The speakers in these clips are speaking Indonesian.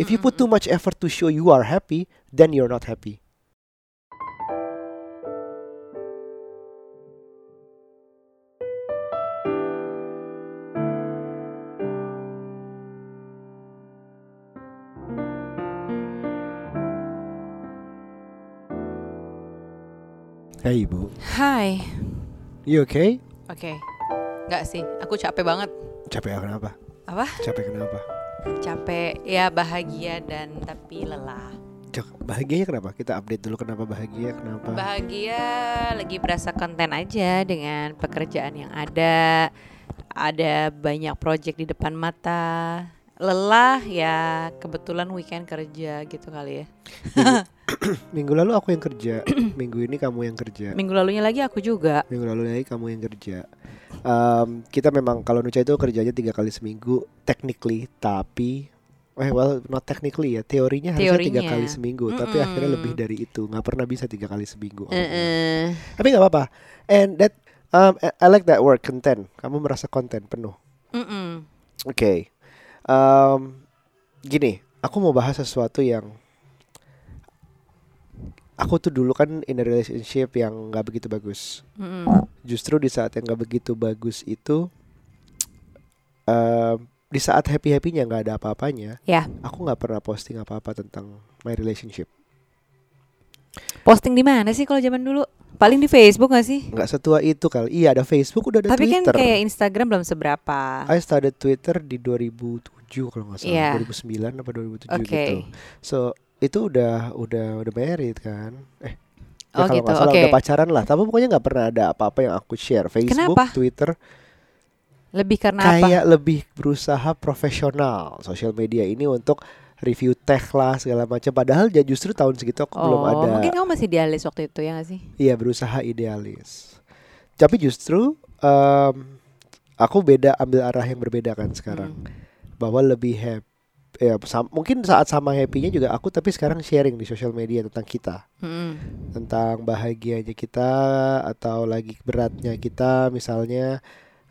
If you put too much effort to show you are happy, then you're not happy. Hey ibu, Hai. you okay? Oke. Nggak sih, aku capek banget. Capek kenapa? Apa? Capek kenapa? Capek ya bahagia dan tapi lelah. Cok, bahagianya kenapa? Kita update dulu kenapa bahagia, kenapa? Bahagia lagi berasa konten aja dengan pekerjaan yang ada. Ada banyak project di depan mata. Lelah ya kebetulan weekend kerja gitu kali ya. Minggu lalu aku yang kerja, minggu ini kamu yang kerja. Minggu lalunya lagi aku juga. Minggu lalu lagi kamu yang kerja. Em, kita memang kalau Nucha itu kerjanya tiga kali seminggu, technically, tapi eh well not technically ya, teorinya harusnya tiga Teorinya. kali seminggu, tapi Mm-mm. akhirnya lebih dari itu, nggak pernah bisa tiga kali seminggu. Eh-eh. Tapi nggak apa-apa. And that um, I like that word content. Kamu merasa konten penuh. Mm-mm. Oke. Em, gini, aku mau bahas sesuatu yang aku tuh dulu kan in a relationship yang nggak begitu bagus. Mm-mm. Justru di saat yang nggak begitu bagus itu, em, di saat happy happynya nggak ada apa-apanya, Ya, aku nggak pernah posting apa-apa tentang my relationship. posting di mana sih kalau zaman dulu? Paling di Facebook gak sih? Nggak setua itu kali. Iya ada Facebook, udah ada Tapi Twitter. kan kayak Instagram belum seberapa. I started Twitter di 2007 kalau nggak salah, Iya. 2009 apa 2007 Oke. gitu. So itu udah udah udah married kan? Eh, ya Oh kalau gitu, salah oke. udah pacaran lah. Tapi pokoknya nggak pernah ada apa-apa yang aku share. Facebook, Kenapa? Twitter, Lebih karena apa? kayak lebih berusaha profesional sosial media ini untuk review tech lah segala macam. Padahal ya justru tahun segitu aku belum Oh, ada. mungkin kamu masih dialis waktu itu ya gak sih? Iya berusaha idealis. Tapi justru em, aku beda ambil arah yang berbeda kan sekarang. Hmm. bahwa lebih happy ya sam- mungkin saat sama happynya juga aku tapi sekarang sharing di sosial media tentang kita Mm-mm. tentang bahagianya kita atau lagi beratnya kita misalnya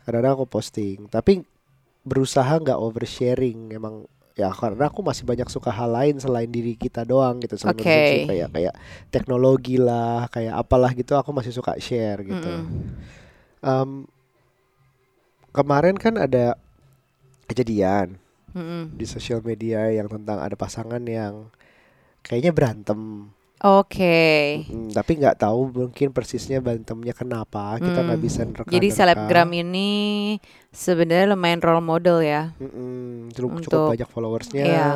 kadang-kadang aku posting tapi berusaha nggak oversharing emang ya karena aku masih banyak suka hal lain selain diri kita doang gitu Oke. relationship, kayak kayak teknologi lah kayak apalah gitu aku masih suka share gitu Mm-mm. Em, kemarin kan ada kejadian Mm-mm. di sosial media yang tentang ada pasangan yang kayaknya berantem, Oke. Mm, tapi nggak tahu mungkin persisnya berantemnya kenapa kita nggak bisa nerka. Jadi selebgram ini sebenarnya lumayan role model ya cukup, cukup untuk- banyak followersnya iya.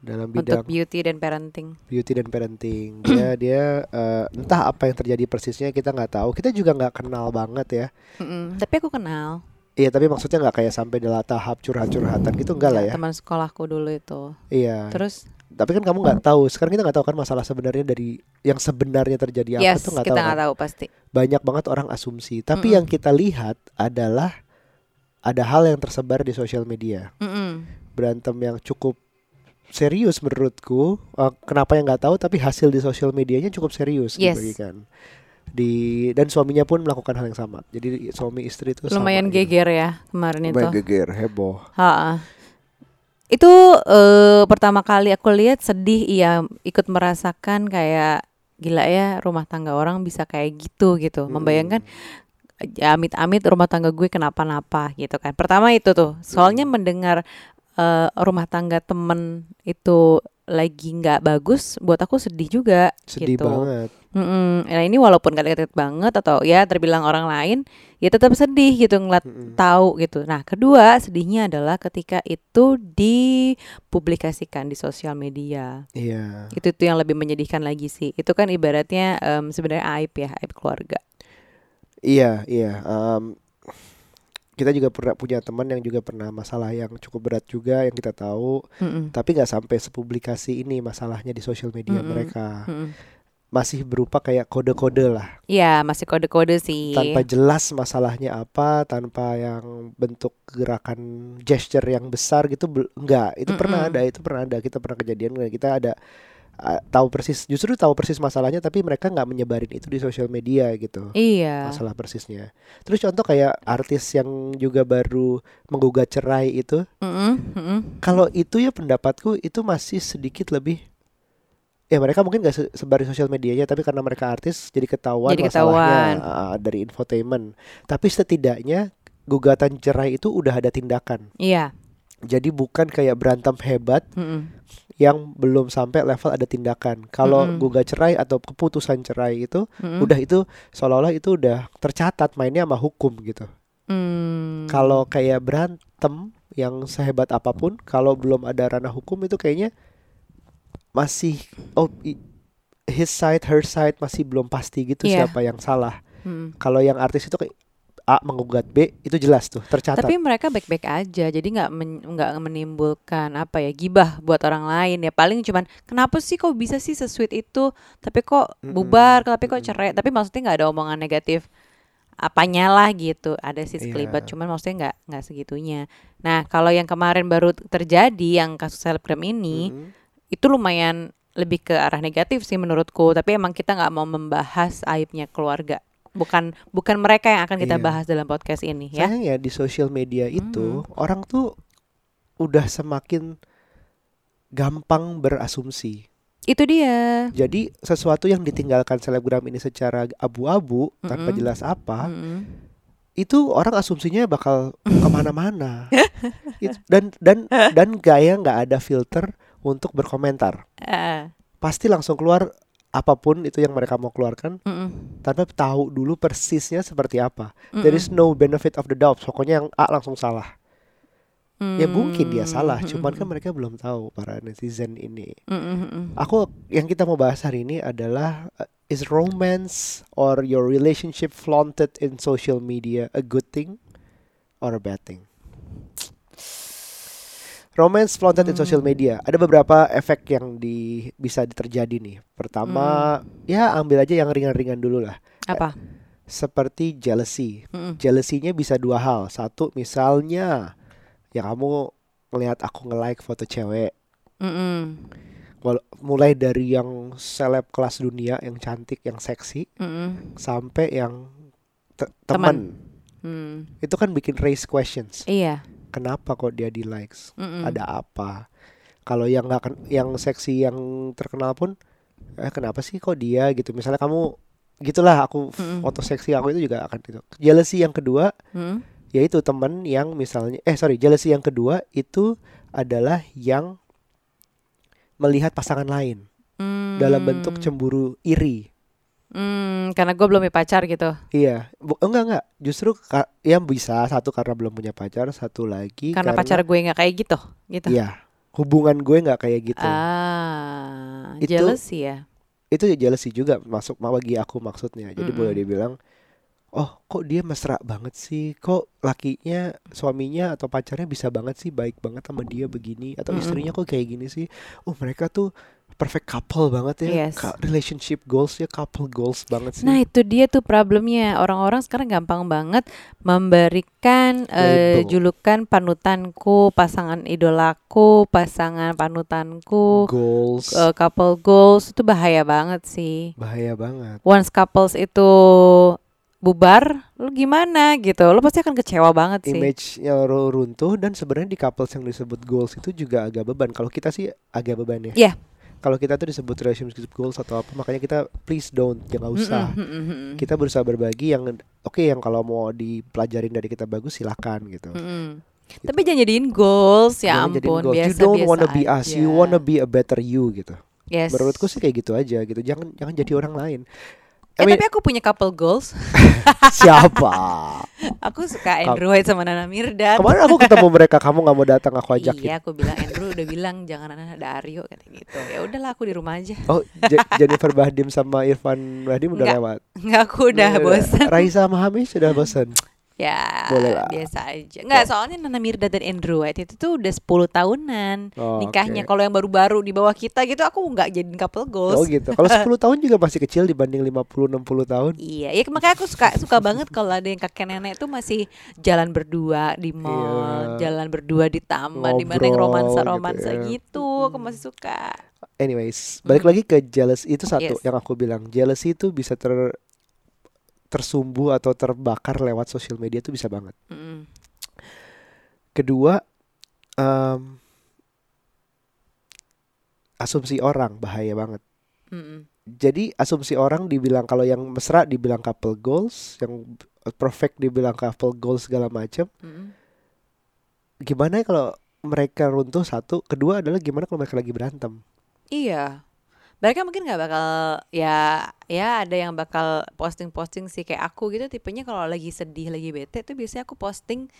dalam untuk bidang beauty dan parenting. beauty dan parenting. Dia dia eh, entah apa yang terjadi persisnya kita nggak tahu. Kita juga nggak kenal banget ya. Mm-mm. Tapi aku kenal. Iya tapi maksudnya nggak kayak sampai dalam tahap curhat-curhatan gitu enggak lah ya. Teman sekolahku dulu itu. Iya. Terus Tapi kan kamu nggak tahu. Sekarang kita nggak tahu kan masalah sebenarnya dari yang sebenarnya terjadi apa yes, tuh nggak kita tahu. nggak kan. tahu pasti. Banyak banget orang asumsi. Tapi Mm-mm. yang kita lihat adalah ada hal yang tersebar di sosial media. Mm-mm. Berantem yang cukup serius menurutku. Eh, kenapa yang nggak tahu? Tapi hasil di sosial medianya cukup serius Yes. dibagikan. Di dan suaminya pun melakukan hal yang sama. Jadi suami istri itu Lumayan sama gitu. geger ya kemarin itu. Lumayan geger, heboh. Ha-ha. Itu eh, pertama kali aku lihat sedih iya ikut merasakan kayak gila ya rumah tangga orang bisa kayak gitu gitu. Mm-mm. Membayangkan ya amit-amit rumah tangga gue kenapa-napa gitu kan. Pertama itu tuh. Soalnya mendengar eh, rumah tangga temen itu lagi nggak bagus buat aku sedih juga sedih gitu. banget. Mm-mm. Nah ini walaupun gak deket banget atau ya terbilang orang lain ya tetap sedih gitu ngeliat Mm-mm. tahu gitu. Nah, kedua sedihnya adalah ketika itu dipublikasikan di sosial media. Iya. Itu tuh yang lebih menyedihkan lagi sih. Itu kan ibaratnya em, sebenarnya aib ya, aib keluarga. Iya, iya. Em, kita juga pernah punya teman yang juga pernah masalah yang cukup berat juga yang kita tahu, Mm-mm. tapi nggak sampai sepublikasi ini masalahnya di sosial media Mm-mm. mereka. Mm-mm. Masih berupa kayak kode-kode lah, Iya, masih kode-kode sih. tanpa jelas masalahnya apa, tanpa yang bentuk gerakan gesture yang besar gitu, enggak. Itu pernah Mm-mm. ada, itu pernah ada. Kita pernah kejadian, kita ada uh, tahu persis justru tahu persis masalahnya tapi mereka nggak menyebarin itu di sosial media gitu Iya. masalah persisnya terus contoh kayak artis yang juga baru menggugat cerai itu Mm-mm, mm-mm. kalau itu ya pendapatku itu masih sedikit lebih ya mereka mungkin gak se- sebar di sosial medianya tapi karena mereka artis jadi ketahuan Jadi masalahnya ketahuan. uh, dari infotainment tapi setidaknya gugatan cerai itu udah ada tindakan Iya. Jadi bukan kayak berantem hebat Mm-mm. yang belum sampai level ada tindakan kalau Mm-mm. gugat cerai atau keputusan cerai itu Mm-mm. udah itu seolah-olah itu udah tercatat mainnya sama hukum gitu Mm. kalau kayak berantem yang sehebat apa pun kalau belum ada ranah hukum itu kayaknya masih oh his side her side masih belum pasti gitu Iya. siapa yang salah Mm. kalau yang artis itu kayak A menggugat B itu jelas tuh tercatat Tapi mereka baik-baik aja, jadi nggak men- nggak menimbulkan apa ya gibah buat orang lain ya. Paling cuman kenapa sih kok bisa sih sesuit itu, tapi kok bubar, tapi kok cerai. Tapi maksudnya nggak ada omongan negatif apanya lah gitu. Ada sih sekelibat, Iya. cuman maksudnya nggak nggak segitunya. Nah kalau yang kemarin baru terjadi yang kasus selebgram ini, Mm-mm. itu lumayan lebih ke arah negatif sih menurutku. Tapi emang kita nggak mau membahas aibnya keluarga. Bukan bukan mereka yang akan kita Iya. bahas dalam podcast ini ya. Sayang ya di sosial media itu Mhm. orang tuh udah semakin gampang berasumsi. Itu dia. Jadi sesuatu yang ditinggalkan selebgram ini secara abu-abu tanpa Mm-mm. jelas apa, Mm-mm. itu orang asumsinya bakal ke mana-mana. Dan dan dan gaya nggak ada filter untuk berkomentar. Eh, Pasti langsung keluar apa pun itu yang mereka mau keluarkan mm-mm. tanpa tahu dulu persisnya seperti apa. There is no benefit of the doubt. Pokoknya yang A langsung salah. Ya mungkin dia Mm, salah, mm-mm. cuman kan mereka belum tahu para netizen ini. Mm-mm, mm-mm. Aku yang kita mau bahas hari ini adalah uh, is romance or your relationship flaunted in social media a good thing or a bad thing? Romance flaunted in social Hmm. media. Ada beberapa efek yang di bisa terjadi nih. Pertama, ya ambil aja yang ringan-ringan dulu lah. apa Seperti jealousy. Mm-mm. Jealousy-nya bisa dua hal. Satu, misalnya ya kamu ngelihat aku nge-like foto cewek. Wal- mulai dari yang seleb kelas dunia yang cantik yang seksi Mm-mm. sampai yang te- Teman. teman Mm. itu kan bikin raise questions iya kenapa kok dia di likes Mm-mm. ada apa kalau yang nggak yang seksi yang terkenal pun eh kenapa sih kok dia gitu misalnya kamu gitulah aku Mm-mm. foto seksi aku itu juga akan gitu jealousy yang kedua Mm. yaitu teman yang misalnya eh sorry jealousy yang kedua itu adalah yang melihat pasangan lain Mm. dalam bentuk cemburu iri Mm, karena gue belum punya pacar gitu Iya, Bu- enggak enggak. Justru yang bisa satu karena belum punya pacar, satu lagi karena, pacar gue nggak kayak gitu gitu Iya, hubungan gue nggak kayak gitu. ah Itu- jealousy ya Itu jealousy juga masuk ma- bagi aku maksudnya. Jadi Mm-mm. boleh dibilang, oh kok dia mesra banget sih, kok lakinya, suaminya atau pacarnya bisa banget sih, baik banget sama dia begini, atau Mm-mm. istrinya kok kayak gini sih. Oh mereka tuh perfect couple banget ya, Yes. Relationship goals ya, couple goals banget sih. Nah itu dia tuh problemnya orang-orang sekarang gampang banget memberikan Label. julukan panutanku, pasangan idolaku, pasangan panutanku, goals eh, couple goals itu bahaya banget sih. bahaya banget. Once couples itu bubar, lu gimana gitu? Lu pasti akan kecewa banget sih. image-nya ru- runtuh dan sebenarnya di couples yang disebut goals itu juga agak beban. Kalau kita sih agak beban ya. Iya. Kalau kita tuh disebut relationship goals atau apa, makanya kita please don't, jangan usah. Mm-mm, mm-mm. Kita berusaha berbagi yang oke yang kalau mau dipelajarin dari kita bagus silakan gitu. Mm-mm. Tapi jangan jadiin goals ya Jangan ampun goals. biasa you don't biasa wanna be us, you wanna be a better you gitu. Yes. Menurutku sih kayak gitu aja gitu. Jangan jangan jadi orang lain. I Eh mean, tapi aku punya couple goals. siapa? Aku suka Andrew White sama Nana Mirdad. Kemarin aku ketemu mereka, kamu nggak mau datang aku ajakin. Iya, aku bilang Andrew udah bilang jangan ada Aryo kata gitu. Ya udahlah aku di rumah aja. Oh, Je- Jennifer Bahdim sama Irfan Bahdim udah lewat. Enggak aku udah Udah. bosan. Raisa sama Hamish sudah bosan. Ya, Boleh lah. biasa aja. Enggak, soalnya Nana Mirdad dan Andrew White itu tuh udah 10 tahunan Oh, nikahnya. oke. Kalau yang baru-baru di bawah kita gitu aku nggak jadiin couple goals. Oh gitu. Kalau 10 tahun juga masih kecil dibanding 50 60 tahun. Iya, ya makanya aku suka suka banget kalau ada yang kakek nenek tuh masih jalan berdua di mall, Iya. jalan berdua di taman, di mana yang romansa-romansa gitu ya. gitu. Aku masih suka. anyways balik Mhm. lagi ke jealous itu satu Yes. yang aku bilang jealousy itu bisa ter tersumbu atau terbakar lewat sosial media itu bisa banget Mm-mm. kedua em, asumsi orang bahaya banget Mm-mm. jadi asumsi orang dibilang kalau yang mesra dibilang couple goals yang perfect dibilang couple goals segala macam Mm-mm. gimana kalau mereka runtuh satu kedua adalah gimana kalau mereka lagi berantem Iya. Mereka mungkin nggak bakal ya ya ada yang bakal posting-posting sih kayak aku gitu tipenya kalau lagi sedih lagi bete tuh biasanya aku posting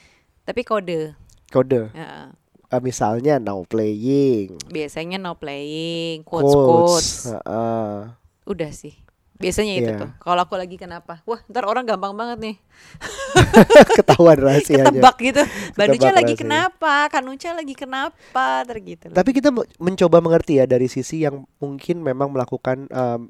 tapi kode. kode Ya, Eh, misalnya now playing biasanya no playing, quotes, quotes quotes. Heeh. Udah sih. Biasanya itu Iya. tuh. Kalau aku lagi kenapa? Wah, ntar orang gampang banget nih. ketahuan rahasianya Ketebak gitu. Baduca lagi kenapa? Kanuca lagi kenapa? Tergitu. tapi kita me- mencoba mengerti ya dari sisi yang mungkin memang melakukan em,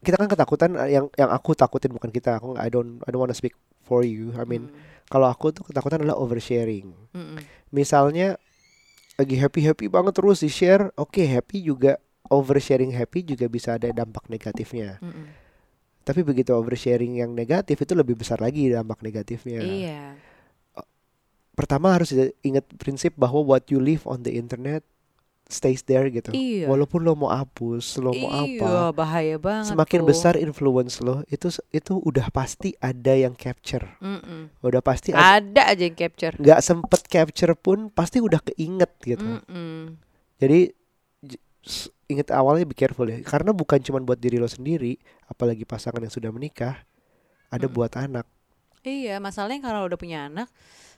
kita kan ketakutan eh, yang yang aku takutin bukan kita aku I don't I don't wanna speak for you I mean kalau aku tuh ketakutan adalah oversharing Mm, mm, misalnya lagi happy happy banget terus di share oke happy juga oversharing happy juga bisa ada dampak negatifnya mm, mm. tapi begitu oversharing yang negatif itu lebih besar lagi dampak negatifnya Iya. pertama harus ingat prinsip bahwa what you live on the internet stays there gitu Iya. walaupun lo mau hapus lo mau iya, apa bahaya banget. semakin tuh. besar influence lo itu itu udah pasti ada yang capture Mm-mm. udah pasti ada Ada aja yang capture. nggak sempet capture pun pasti udah keinget gitu Mm-mm. Jadi ingat awalnya be careful ya, karena bukan cuma buat diri lo sendiri, apalagi pasangan yang sudah menikah, ada Mm. buat anak. Iya, masalahnya kalau udah punya anak,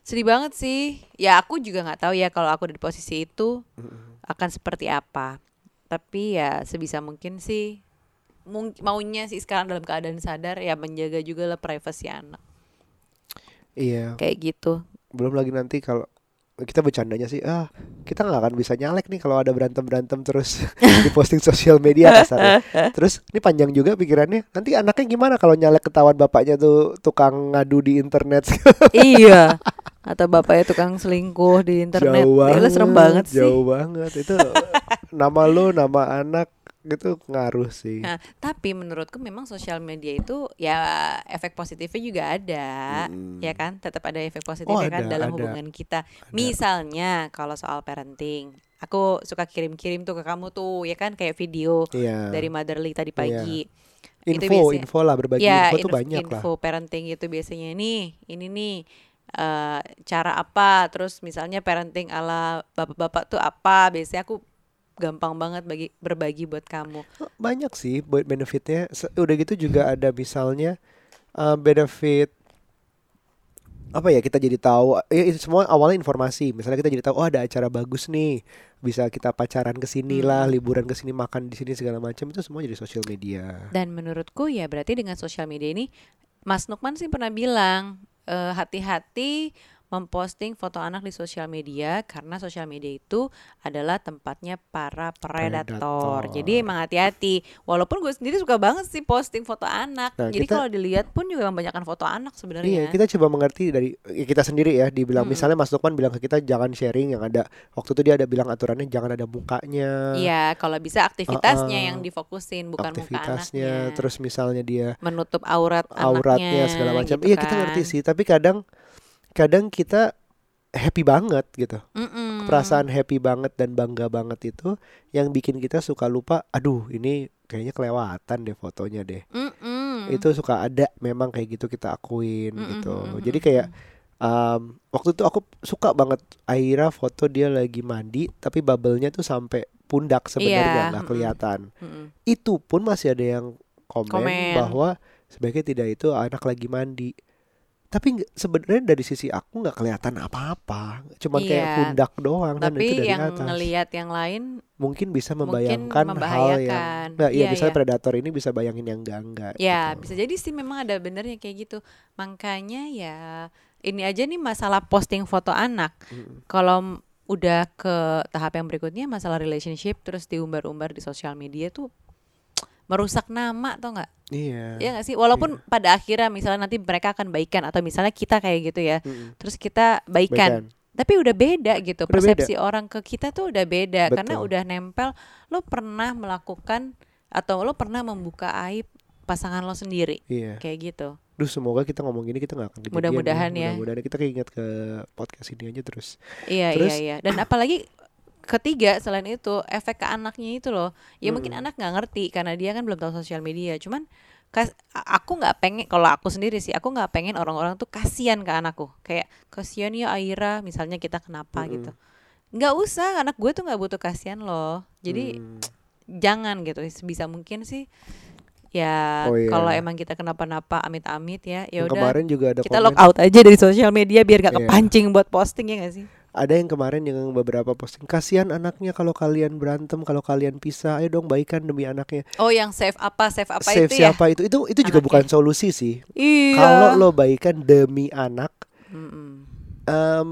sedih banget sih. Ya aku juga nggak tahu ya kalau aku di posisi itu akan seperti apa. Tapi ya sebisa mungkin sih, mung- maunya sih sekarang dalam keadaan sadar ya menjaga juga lah privasi anak. Iya, Kayak gitu. belum lagi nanti kalau kita bercandanya sih, ah kita nggak akan bisa nyalek nih kalau ada berantem berantem terus di posting sosial media kasarnya. Terus ini panjang juga pikirannya. Nanti anaknya gimana kalau nyalek ketahuan bapaknya tuh tukang ngadu di internet? iya. Atau bapaknya tukang selingkuh di internet. jauh Ya, banget, lu serem banget sih. jauh banget itu nama lo, nama anak itu ngaruh sih. Nah, tapi menurutku memang sosial media itu ya efek positifnya juga ada, Mm. ya kan? Tetap ada efek Oh, positifnya kan ada, dalam ada. hubungan kita. Misalnya kalau soal parenting, aku suka kirim-kirim tuh ke kamu tuh, ya kan kayak video Iya. dari Motherly tadi pagi. itu info biasanya- info lah berbagi ya, info tuh inf- banyak lah info parenting itu biasanya nih, ini nih eh, cara apa, terus misalnya parenting ala bapak-bapak tuh apa, biasanya aku gampang banget bagi berbagi buat kamu. banyak sih buat benefitnya udah gitu juga ada misalnya uh, benefit apa ya kita jadi tahu ya itu semua awalnya informasi misalnya kita jadi tahu oh ada acara bagus nih bisa kita pacaran ke sini lah Hmm. liburan ke sini makan di sini segala macam itu semua jadi sosial media Dan menurutku ya berarti dengan sosial media ini Mas Nukman sih pernah bilang eh, hati-hati memposting foto anak di sosial media karena sosial media itu adalah tempatnya para predator. Predator. Jadi emang hati-hati. Walaupun gue sendiri suka banget sih posting foto anak. Nah, Jadi kalau dilihat pun juga membanyakan foto anak Iya, sebenarnya. kita coba mengerti dari ya kita sendiri ya. Dibilang Mm-mm. misalnya Mas Lukman bilang ke kita jangan sharing yang ada waktu itu dia ada bilang aturannya jangan ada mukanya, Iya, kalau bisa aktivitasnya Uh-uh. yang difokusin bukan muka aktivitasnya, anaknya. terus misalnya dia menutup aurat auratnya anaknya, segala macam. gitu iya kita ngerti kan. sih, tapi kadang kadang kita happy banget gitu. Mm-mm. Perasaan happy banget dan bangga banget itu yang bikin kita suka lupa, aduh ini kayaknya kelewatan deh fotonya deh. Mm-mm. Itu suka ada memang kayak gitu kita akuin Mm-mm, gitu. Jadi kayak um, waktu itu aku suka banget Aira foto dia lagi mandi tapi bubble-nya tuh sampai pundak sebenarnya Iya, nggak mm-mm. kelihatan. Mm-mm. Itu pun masih ada yang komen, Komen. bahwa sebaiknya tidak itu anak lagi mandi. Tapi sebenarnya dari sisi aku nggak kelihatan apa-apa, kayak Iya. pundak doang itu Tapi dari yang atas. ngelihat yang lain Mungkin bisa mungkin membayangkan hal yang, nah, iya, Iya, misalnya iya. predator ini bisa bayangin yang enggak enggak. Ya, gitu. bisa jadi sih memang ada benernya kayak gitu. Makanya ya ini aja nih masalah posting foto anak. Mm. Kalau udah ke tahap yang berikutnya masalah relationship terus diumbar-umbar di sosial media tuh merusak nama tau nggak? Iya. Ya nggak sih? Walaupun pada akhirnya misalnya nanti mereka akan baikan atau misalnya kita kayak gitu ya. Mm-mm. Terus kita baikan. Baikan. tapi udah beda gitu Udah persepsi orang ke kita tuh udah beda karena Betul. udah nempel lo pernah melakukan atau lo pernah membuka aib pasangan lo sendiri Iya. kayak gitu Duh semoga kita ngomong gini kita nggak akan kejadian Mudah-mudahan ya. Mudah-mudahan kita keinget ke podcast ini aja terus. iya Terus- iya iya dan apalagi ketiga selain itu efek ke anaknya itu loh ya mungkin Mm-mm. anak nggak ngerti karena dia kan belum tahu sosial media cuman kas- aku nggak pengen kalau aku sendiri sih aku nggak pengen orang-orang tuh kasihan ke anakku kayak kasihan ya Aira misalnya kita kenapa Mm-mm. gitu nggak usah anak gue tuh nggak butuh kasihan loh jadi Hmm, jangan gitu sebisa mungkin sih ya Oh, iya. kalau emang kita kenapa-napa amit-amit ya ya udah kemarin juga ada kita komen, lock out aja dari sosial media biar gak Iya. kepancing buat posting ya gak sih ada yang kemarin yang beberapa posting kasihan anaknya kalau kalian berantem kalau kalian pisah. Ayo dong baikan demi anaknya. Oh yang save apa save apa save itu ya? siapa itu? Itu itu juga Anaknya. bukan solusi sih. Iya. Kalau lo baikan demi anak Mm-mm. um,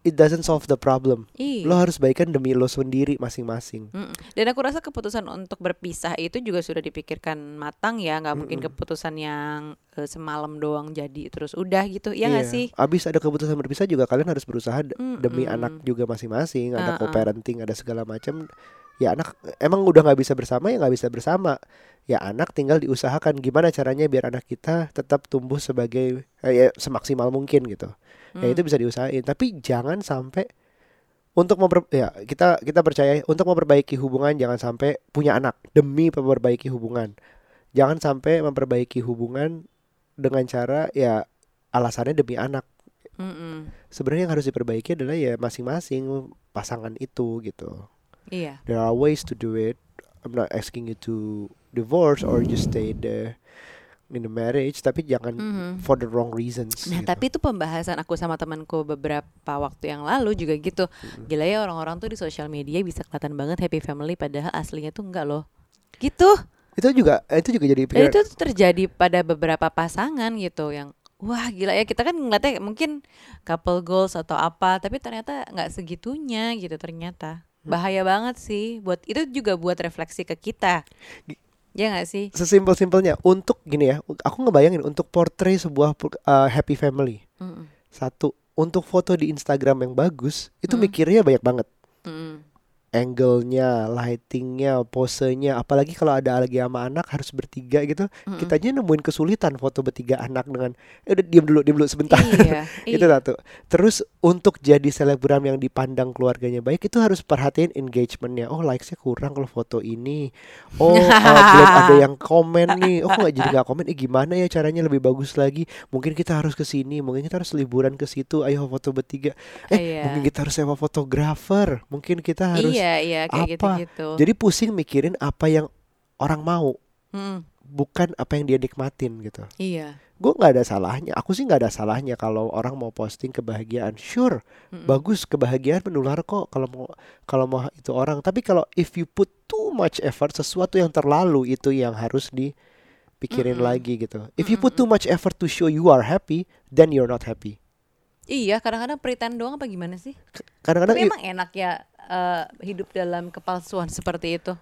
it doesn't solve the problem Iya. lo harus baikan demi lo sendiri masing-masing Mm-mm. Dan aku rasa keputusan untuk berpisah itu juga sudah dipikirkan matang ya, nggak mungkin Mm-mm. keputusan yang eh, semalam doang jadi terus udah gitu, ya nggak Iya. sih? abis ada keputusan berpisah juga kalian harus berusaha d- demi Mm-mm. anak juga masing-masing ada Uh-uh. co-parenting ada segala macam ya anak emang udah nggak bisa bersama ya nggak bisa bersama ya anak tinggal diusahakan gimana caranya biar anak kita tetap tumbuh sebagai eh, ya, semaksimal mungkin gitu ya Mm. itu bisa diusahain tapi jangan sampai untuk memper ya kita kita percaya untuk memperbaiki hubungan jangan sampai punya anak demi memperbaiki hubungan jangan sampai memperbaiki hubungan dengan cara ya alasannya demi anak Mm-mm. sebenarnya yang harus diperbaiki adalah ya masing-masing pasangan itu gitu Iya. there are ways to do it I'm not asking you to divorce or just stay the in the marriage tapi jangan Mhm. for the wrong reasons Nah, gitu. tapi itu pembahasan aku sama temanku beberapa waktu yang lalu juga gitu. Gila ya orang-orang tuh di sosial media bisa kelihatan banget happy family padahal aslinya tuh enggak loh. Gitu. itu juga itu juga jadi Dan pikiran itu terjadi pada beberapa pasangan gitu yang wah gila ya kita kan ngeliatnya mungkin couple goals atau apa tapi ternyata nggak segitunya gitu ternyata bahaya banget sih buat itu juga buat refleksi ke kita ya nggak sih sesimpel-simpelnya untuk gini ya aku ngebayangin untuk portray sebuah uh, happy family Mm-mm. satu untuk foto di Instagram yang bagus itu Mm. mikirnya banyak banget. Angle-nya, lighting-nya, posenya, apalagi kalau ada lagi sama anak harus bertiga gitu. Mm-mm. Kita aja nemuin kesulitan foto bertiga anak dengan eh udah diam dulu, diam dulu sebentar. iya itu iya. satu. Terus untuk jadi selebgram yang dipandang keluarganya baik itu harus perhatiin engagementnya. Oh likesnya kurang kalau foto ini. Oh uh, belum ada yang komen nih. Oh kok nggak jadi nggak komen? Eh gimana ya caranya lebih bagus lagi? Mungkin kita harus ke sini. Mungkin kita harus liburan ke situ. Ayo foto bertiga. Eh Iya. mungkin kita harus sewa fotografer. Mungkin kita harus. Iya iya kayak apa? gitu-gitu Jadi pusing mikirin apa yang orang mau, Mm-mm. bukan apa yang dia nikmatin gitu. iya Gue nggak ada salahnya. Aku sih nggak ada salahnya kalau orang mau posting kebahagiaan. Sure, Mm-mm. bagus kebahagiaan menular kok kalau mau kalau mau itu orang tapi kalau if you put too much effort sesuatu yang terlalu itu yang harus dipikirin Mm-mm. lagi gitu if you put too much effort to show you are happy then you're not happy iya kadang-kadang pretend doang apa gimana sih kadang-kadang tapi i- emang enak ya eh, hidup dalam kepalsuan seperti itu?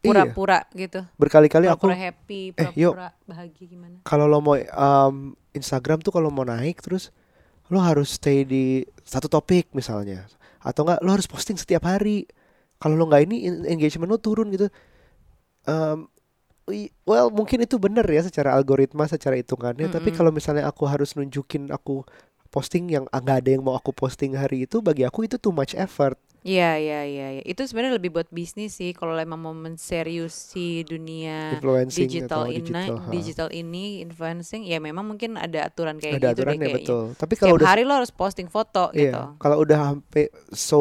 Iya. pura-pura gitu? Berkali-kali aku pura-pura happy Eh, yuk. pura-pura bahagia gimana? Kalau lo mau um, Instagram tuh kalau mau naik terus lo harus stay di satu topik misalnya. Atau enggak lo harus posting setiap hari. Kalau lo nggak ini en- engagement lo turun gitu. Um, well mungkin itu benar ya secara algoritma secara hitungannya. Tapi Mm-mm. kalau misalnya aku harus nunjukin aku posting yang ah, nggak ada yang mau aku posting hari itu bagi aku itu too much effort Iya iya iya iya. itu sebenarnya lebih buat bisnis sih kalau emang mau menseriusi dunia influencing digital ini digital, ha. digital ini influencing ya memang mungkin ada aturan kayak ada gitu deh aturannya kayaknya. betul tapi kalau Setiap udah hari lo harus posting foto gitu. iya kalau udah sampai so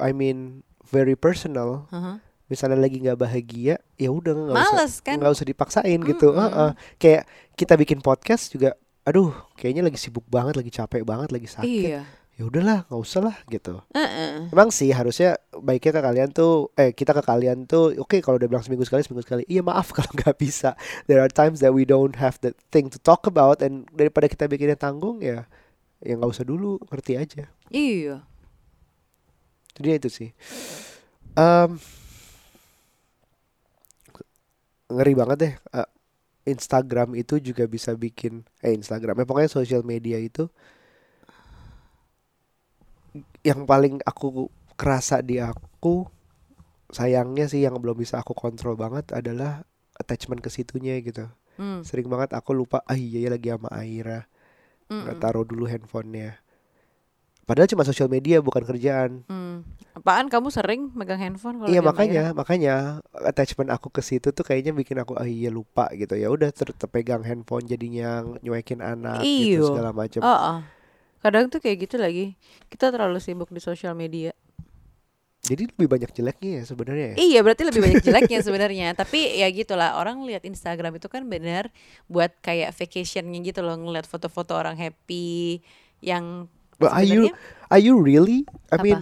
I mean very personal Heeh. misalnya lagi nggak bahagia ya udah nggak usah kan? nggak usah dipaksain gitu Mm-mm. Heeh. kayak kita bikin podcast juga aduh kayaknya lagi sibuk banget lagi capek banget lagi sakit Iya. ya udahlah nggak usah lah gitu Heeh. emang sih harusnya baiknya ke kalian tuh eh kita ke kalian tuh oke kalau udah bilang seminggu sekali seminggu sekali iya maaf kalau nggak bisa there are times that we don't have the thing to talk about and daripada kita bikinnya tanggung ya ya nggak usah dulu ngerti aja Iya. jadi itu sih Em, ngeri banget deh eh, Instagram itu juga bisa bikin eh Instagram ya pokoknya sosial media itu yang paling aku kerasa di aku sayangnya sih yang belum bisa aku kontrol banget adalah attachment ke situnya gitu. Hmm. Sering banget aku lupa ah iya ya lagi sama Aira. Nggak Mm-mm. taruh dulu handphonenya. Padahal cuma sosial media bukan kerjaan. Hmm. Apaan kamu sering megang handphone kalau Iya makanya Ira? makanya attachment aku ke situ tuh kayaknya bikin aku ah iya lupa gitu ya udah ter terpegang handphone jadinya nyuekin anak gitu Iyo. segala macam. Oh, oh. Kadang tuh kayak gitu lagi. Kita terlalu sibuk di sosial media. Jadi lebih banyak jeleknya ya sebenarnya ya. Iya, berarti lebih banyak jeleknya sebenarnya. Tapi ya gitulah, orang lihat Instagram itu kan benar buat kayak vacationnya gitu loh, ngeliat foto-foto orang happy yang But are you are you really? I Apa? mean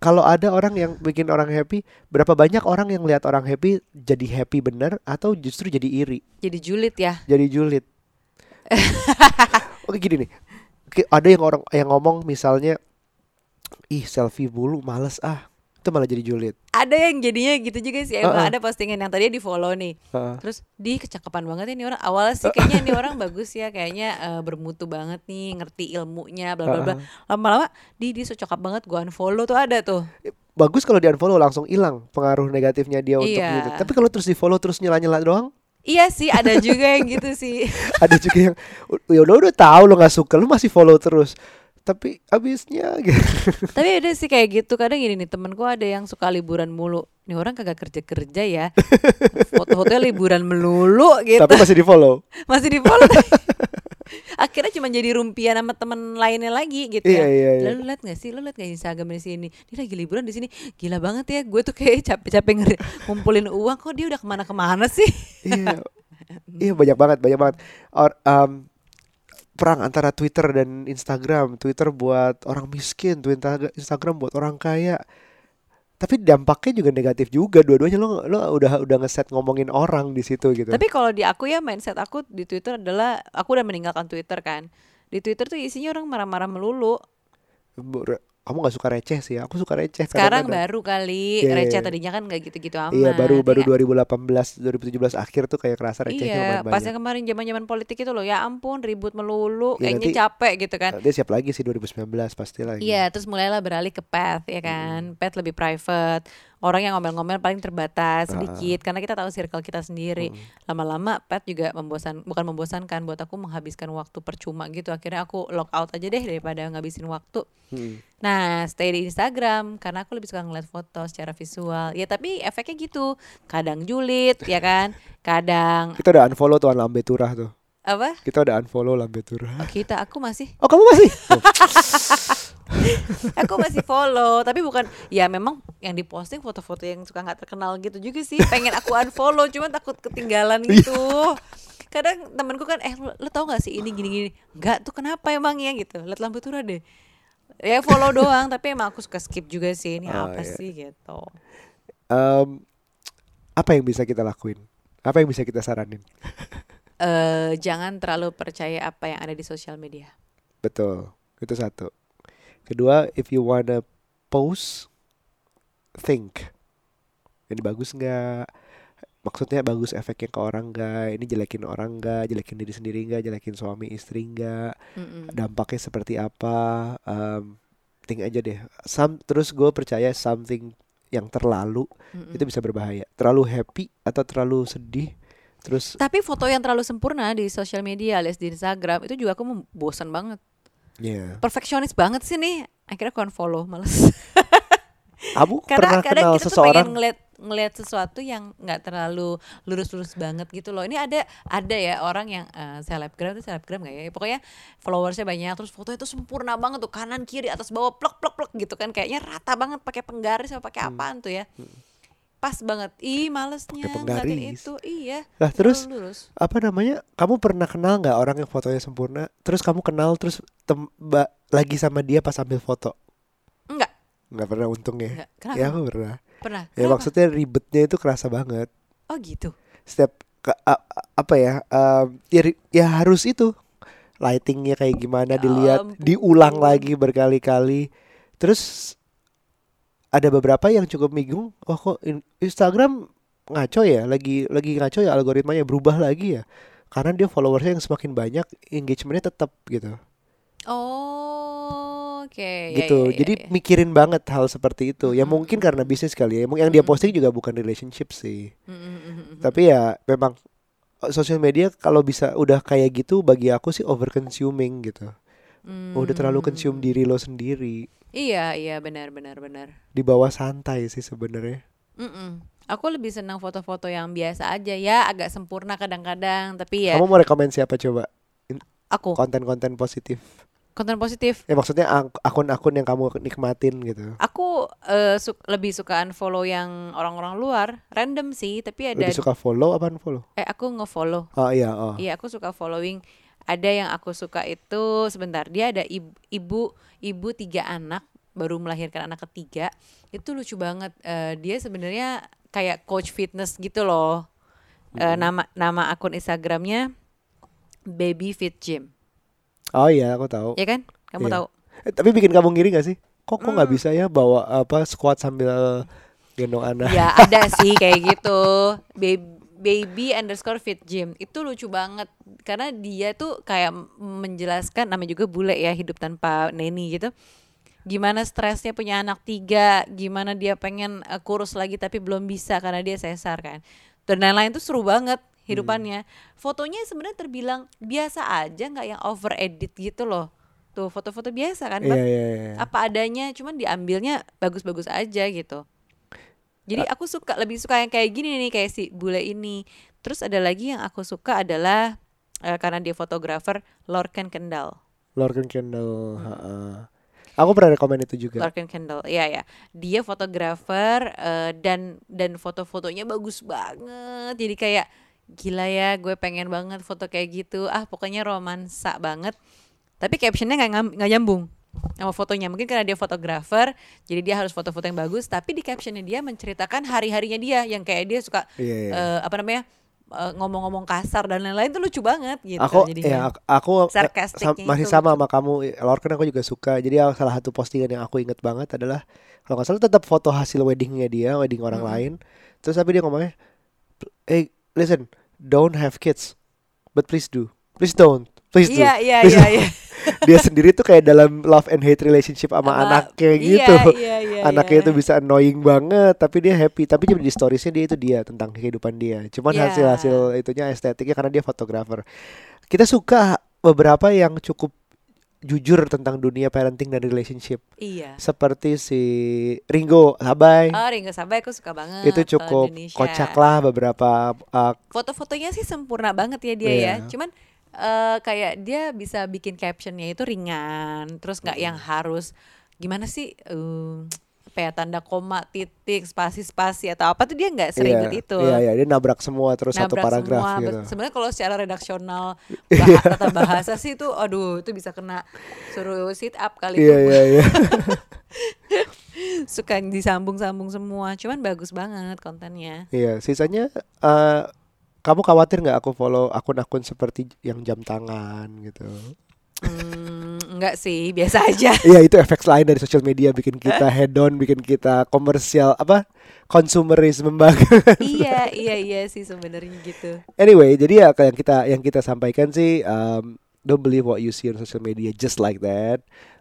kalau ada orang yang bikin orang happy, berapa banyak orang yang lihat orang happy jadi happy bener atau justru jadi iri, jadi julid ya. jadi julid? Oke gini nih, ada yang orang yang ngomong misalnya, ih selfie mulu, males ah, itu malah jadi julid. Ada yang jadinya gitu juga sih. Emang Uh-uh. ada postingan yang tadinya di follow nih. Heeh. Terus di kecakapan banget ya ini orang. Awalnya sih kayaknya ini orang bagus ya, kayaknya eh, bermutu banget nih, ngerti ilmunya, bla bla bla. Uh-uh. Lama-lama di di so cakep banget, gua unfollow tuh ada tuh. Bagus kalau di unfollow langsung hilang pengaruh negatifnya dia untuk Iya. gitu. Tapi kalau terus di follow terus nyela-nyela doang, Iya sih, ada juga yang gitu sih. ada juga yang ya udah udah tahu lo nggak suka, lo masih follow terus. Tapi abisnya gitu. Tapi ada sih kayak gitu kadang gini nih temenku ada yang suka liburan mulu. Nih orang kagak kerja kerja ya. Foto-fotonya liburan melulu gitu. Tapi masih di follow. Masih di follow. Akhirnya cuma jadi rumpian sama temen lainnya lagi gitu Iya, ya. iya, iya. Lalu liat gak sih? Lo liat gak Instagram di sini? Dia lagi liburan di sini. Gila banget ya. Gue tuh kayak capek-capek ngeri- ngumpulin uang. Kok dia udah ke mana-kemana sih? iya iya banyak banget banyak banget Or, um, perang antara Twitter dan Instagram Twitter buat orang miskin Twitter Instagram buat orang kaya tapi dampaknya juga negatif juga dua-duanya lo lo udah udah ngeset ngomongin orang di situ gitu Tapi kalau di aku ya mindset aku di Twitter adalah aku udah meninggalkan Twitter kan. Di Twitter tuh isinya orang marah-marah melulu. Kamu nggak suka receh sih aku suka receh Sekarang kadang-kadang. baru kali Iya, iya, receh iya. tadinya kan nggak gitu-gitu amat. iya baru baru Iya. 2018 2017 akhir tuh kayak kerasa recehnya Iya, lumayan pas yang kemarin zaman-zaman politik itu loh, ya ampun ribut melulu, Ya, kayaknya nanti- capek gitu kan. dia siap lagi sih 2019 pasti lagi Iya, terus mulailah beralih ke path ya kan. Path lebih private. Orang yang ngomel-ngomel paling terbatas Ah. sedikit karena kita tahu circle kita sendiri. Lama-lama path juga membosan bukan membosankan buat aku menghabiskan waktu percuma gitu. Akhirnya aku log out aja deh daripada ngabisin waktu. Hmm. Nah, stay di Instagram karena aku lebih suka ngeliat foto secara visual. Ya tapi efeknya gitu. Kadang julid ya kan. Kadang kita udah unfollow tuh Lambe Turah tuh apa? kita udah unfollow Lambe Turah Oh, kita. Aku masih. Oh kamu masih? Tuh. aku masih follow tapi bukan. Ya memang yang diposting foto-foto yang suka nggak terkenal gitu juga sih. Pengen aku unfollow cuma takut ketinggalan Iya. gitu. Kadang temanku kan eh lo, lo tau gak sih ini gini-gini? Nggak tuh kenapa emang ya gitu. Lihat lampu turah deh. Ya follow doang tapi emang aku suka skip juga sih. Ini Oh, apa iya. sih? Gitu. Em, apa yang bisa kita lakuin? Apa yang bisa kita saranin? Eh jangan terlalu percaya apa yang ada di sosial media Betul, itu satu. Kedua, if you wanna post, think. Ini bagus nggak? Maksudnya bagus efeknya ke orang nggak? Ini jelekin orang nggak? Jelekin diri sendiri nggak? Jelekin suami istri nggak? Dampaknya seperti apa? Em, think aja deh. Some, terus gue percaya something yang terlalu Mm-mm. itu bisa berbahaya. Terlalu happy atau terlalu sedih, terus tapi foto yang terlalu sempurna di sosial media alias di Instagram itu juga aku bosan banget. Ya. perfeksionis banget sih nih. Akhirnya aku unfollow males. Kamu karena pernah kadang kenal kita tuh seseorang? pengen ngeliat ngeliat sesuatu yang nggak terlalu lurus-lurus banget gitu loh. Ini ada ada ya orang yang eh, selebgram itu selebgram nggak ya? Pokoknya followersnya banyak terus fotonya tuh sempurna banget tuh kanan kiri atas bawah plek plek plek gitu kan. Kayaknya rata banget pakai penggaris sama pakai Hmm. apaan tuh ya pas banget ih malesnya ngeliatin itu iya Lah terus lurus apa namanya? Kamu pernah kenal nggak orang yang fotonya sempurna? Terus kamu kenal terus tem ba- lagi sama dia pas ambil foto? enggak Nggak pernah untung ya? kenapa Ya aku pernah. pernah Ya Kenapa? maksudnya ribetnya itu kerasa banget. oh gitu Setiap ke- a- a- apa ya? em, ya, ya harus itu lightingnya kayak gimana Ya dilihat, ampun. diulang lagi berkali-kali. Terus ada beberapa yang cukup bingung. Oh kok in- Instagram ngaco ya? Lagi lagi ngaco ya algoritmanya berubah lagi ya? Karena dia followersnya yang semakin banyak, engagementnya tetap gitu. Oh Oke. ya, gitu. ya, ya, Jadi ya. mikirin banget hal seperti itu. Ya mungkin karena bisnis kali ya. Yang dia posting juga bukan relationship sih. Mm, mm, mm, mm, mm. Tapi ya memang eh, sosial media kalau bisa udah kayak gitu bagi aku sih over consuming gitu. Udah terlalu consume Hmm. diri lo sendiri. Iya, iya benar benar benar. Di bawah santai sih sebenarnya. Mm-mm. Aku lebih senang foto-foto yang biasa aja ya, agak sempurna kadang-kadang, tapi ya Kamu mau rekomend siapa coba? aku Konten-konten positif. konten positif. Ya maksudnya ak- akun-akun yang kamu nikmatin gitu. Aku eh, su- lebih suka unfollow yang orang-orang luar, random sih, tapi ada Lebih suka follow apa unfollow? eh aku nge-follow. Oh iya, oh. Iya, aku suka following. Ada yang aku suka itu sebentar, dia ada ibu ibu, ibu tiga anak baru melahirkan anak ketiga. Itu lucu banget. Eh, dia sebenarnya kayak coach fitness gitu loh. Eh, nama nama akun Instagramnya Baby Fit Gym. Oh iya, aku tahu. Ya kan? Kamu Iya. tahu? Eh, tapi bikin kamu ngiri gak sih? Kok kok Hmm. nggak bisa ya bawa apa squat sambil gendong anak? Ya ada sih kayak gitu. Baby, baby underscore fit gym itu lucu banget karena dia tuh kayak menjelaskan namanya juga bule ya hidup tanpa neni gitu. Gimana stresnya punya anak tiga, gimana dia pengen eh, kurus lagi tapi belum bisa karena dia sesar kan. Dan lain-lain tuh seru banget hidupannya. Fotonya sebenarnya terbilang biasa aja nggak yang over edit gitu loh. Tuh foto-foto biasa kan. Bang? iya iya. apa adanya cuman diambilnya bagus-bagus aja gitu jadi aku suka lebih suka yang kayak gini nih kayak si bule ini terus ada lagi yang aku suka adalah eh, karena dia fotografer Lorcan Kendall Lorcan Kendall. Hmm. ha-ha. Aku pernah rekomend itu juga. Lorcan Kendall iya ya dia fotografer eh, dan dan foto-fotonya bagus banget jadi kayak gila ya gue pengen banget foto kayak gitu ah pokoknya romansa banget tapi captionnya nggak nggak nyambung sama fotonya mungkin karena dia fotografer jadi dia harus foto-foto yang bagus tapi di captionnya dia menceritakan hari-harinya dia yang kayak dia suka Iya iya. eh, apa namanya eh, ngomong-ngomong kasar dan lain-lain tuh lucu banget gitu aku jadinya. ya ak- aku eh, sam- masih itu sama sama kamu Lorcan aku juga suka jadi salah satu postingan yang aku inget banget adalah kalau nggak salah tetap foto hasil weddingnya dia wedding orang Mm-mm. lain terus tapi dia ngomongnya hey listen don't have kids but please do please don't please do. Iya iya iya iya. Dia sendiri tuh kayak dalam love and hate relationship sama, Sama- anaknya iya, gitu. iya, iya, anaknya iya. itu bisa annoying banget tapi dia happy. Tapi di storiesnya dia itu dia tentang kehidupan dia. Cuman Iya. hasil hasil itunya estetiknya karena dia fotografer. Kita suka beberapa yang cukup jujur tentang dunia parenting dan relationship. Iya. Seperti si Ringo Sabai. Oh Ringo Sabai aku suka banget itu cukup kocak lah beberapa uh, Foto-fotonya sih sempurna banget ya dia Iya. ya. Cuman eh, kayak dia bisa bikin captionnya itu ringan, terus nggak yang harus gimana sih eh, apa ya tanda koma, titik, spasi-spasi atau apa tuh dia nggak seribet iya, itu. iya iya dia nabrak semua terus satu Nabrak paragraf semua. gitu Sebenarnya kalau secara redaksional bah- tata bahasa sih itu aduh itu bisa kena suruh sit up kali itu. iya iya Suka disambung-sambung semua. Cuman bagus banget kontennya. Iya, sisanya eh kamu khawatir nggak aku follow akun-akun seperti yang jam tangan gitu? Hmm, enggak sih, biasa aja. Iya, itu efek lain dari sosial media bikin kita hedon, bikin kita komersial apa? Consumerisme banget. iya, iya, iya sih sebenarnya gitu. anyway, jadi ya kayak yang kita yang kita sampaikan sih um, don't believe what you see on social media just like that.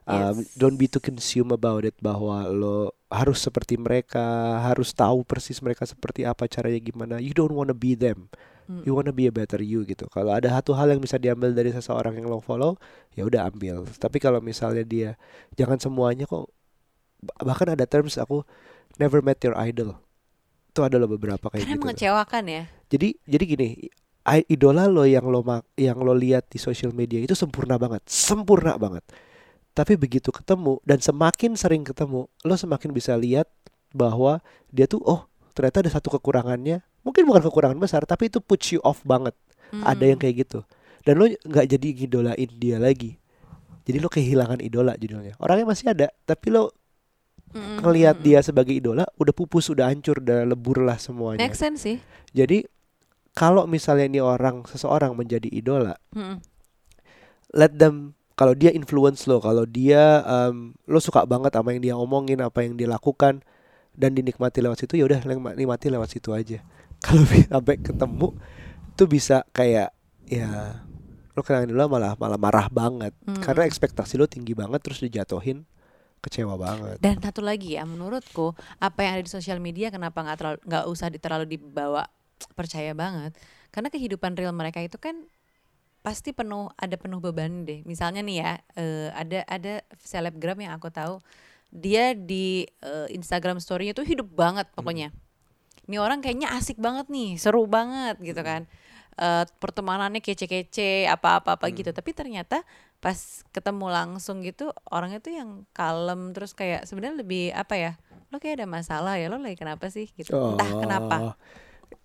Um, Yes. Don't be too consume about it bahwa lo harus seperti mereka, harus tahu persis mereka seperti apa caranya gimana. You don't wanna be them. Mm. You wanna be a better you gitu. Kalau ada satu hal yang bisa diambil dari seseorang yang lo follow, ya udah ambil. Tapi kalau misalnya dia jangan semuanya kok. Ba- Bahkan ada terms aku never met your idol. Itu ada loh beberapa kayak Karena gitu. mengecewakan ya. Jadi jadi gini, idola lo yang lo yang lo lihat di sosial media itu sempurna banget, sempurna banget. Tapi begitu ketemu dan semakin sering ketemu, lo semakin bisa lihat bahwa dia tuh oh ternyata ada satu kekurangannya. Mungkin bukan kekurangan besar, tapi itu puts you off banget. Ada yang Mm. kayak gitu. Dan lo nggak jadi ngidolain dia lagi. Jadi lo kehilangan idola judulnya. Orangnya masih ada, tapi lo Mm, mm, ngelihat dia sebagai idola udah pupus, udah hancur, udah lebur lah semuanya. Make sense sih. Jadi kalau misalnya ini orang seseorang menjadi idola, Mm, let them kalau dia influence lo, kalau dia em, lo suka banget sama yang dia omongin, apa yang dia lakukan dan dinikmati lewat situ, ya udah nikmati lewat situ aja. Kalau sampai ketemu tuh bisa kayak ya lo kenangan dulu malah malah marah banget mm, karena ekspektasi lo tinggi banget terus dijatuhin kecewa banget. Dan satu lagi ya, menurutku apa yang ada di sosial media kenapa nggak terlalu nggak usah terlalu dibawa percaya banget? Karena kehidupan real mereka itu kan pasti penuh ada penuh beban deh. Misalnya nih ya, eh, ada ada selebgram yang aku tahu dia di eh, Instagram story-nya tuh hidup banget pokoknya. Ini orang kayaknya asik banget nih, seru banget gitu kan. Eh, pertemanannya kece-kece apa-apa-apa gitu. Tapi ternyata pas ketemu langsung gitu orangnya tuh yang kalem terus kayak sebenarnya lebih apa ya? Lo kayak ada masalah ya, lo lagi kenapa sih gitu. Entah kenapa.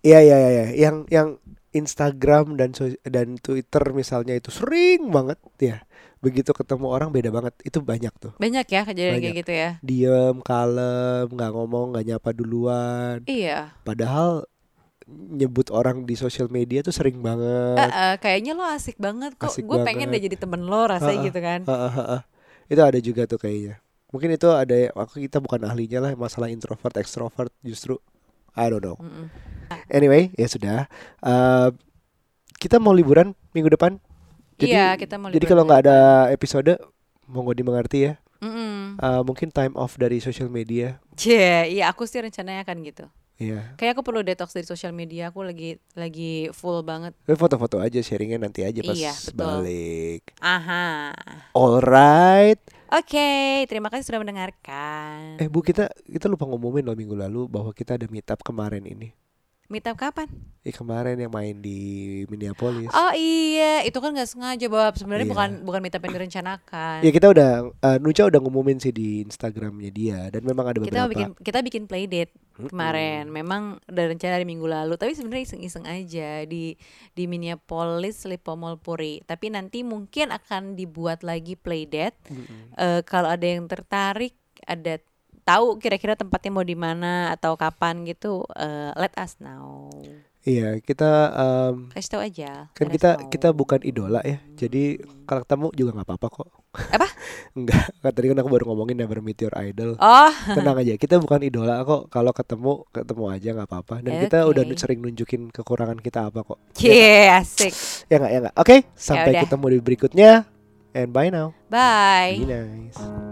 Iya iya iya, iya. yang yang Instagram dan dan Twitter misalnya itu sering banget ya. Begitu ketemu orang beda banget. Itu banyak tuh. Banyak ya kejadian kayak gitu ya. Diem, kalem, nggak ngomong, nggak nyapa duluan. Iya. Padahal nyebut orang di sosial media tuh sering banget. eh, kayaknya lo asik banget kok. Asik Gue pengen deh jadi temen lo rasanya Ha-ha. gitu kan. Heeh, heeh. Itu ada juga tuh kayaknya. Mungkin itu ada aku kita bukan ahlinya lah masalah introvert extrovert justru I don't know. Anyway, ya sudah. Eh, kita mau liburan minggu depan. Jadi, iya kita mau Jadi kalau nggak ada episode, monggo dimengerti ya. depan. Mm-mm. Eh, mungkin time off dari social media. Cie, iya aku sih rencananya akan gitu. Iya. Kayak aku perlu detox dari sosial media. Aku lagi lagi full banget. Tapi foto-foto aja sharingnya nanti aja pas Iya, betul. balik. Aha. Alright. Oke, terima kasih sudah mendengarkan. Eh Bu kita kita lupa ngumumin loh minggu lalu bahwa kita ada meetup kemarin ini. Meet up kapan? Eh kemarin yang main di Minneapolis. Oh iya, itu kan nggak sengaja bahwa sebenarnya Iya. bukan bukan meet up yang direncanakan. Ya kita udah eh, Nucha udah ngumumin sih di Instagramnya dia dan memang ada kita beberapa. bikin kita bikin playdate Kemarin. Memang udah rencana dari minggu lalu, tapi sebenarnya iseng-iseng aja di di Minneapolis Lipomol Puri. Tapi nanti mungkin akan dibuat lagi playdate. Mm-mm. Eh, kalau ada yang tertarik, ada tahu kira-kira tempatnya mau di mana atau kapan gitu, eh, let us know. Iya kita em, Kasih tahu aja. kan kita know. kita bukan idola ya. Jadi kalau ketemu juga nggak apa-apa kok. Apa? Enggak. Kan tadi kan aku baru ngomongin Never Meet Your Idol. Oh, Tenang aja, kita bukan idola kok. Kalau ketemu ketemu aja nggak apa-apa. Dan kita udah sering nunjukin kekurangan kita apa kok. cie, asik. Ya nggak ya nggak. Oke, sampai udah. ketemu di berikutnya. And bye now. Bye. Be nice.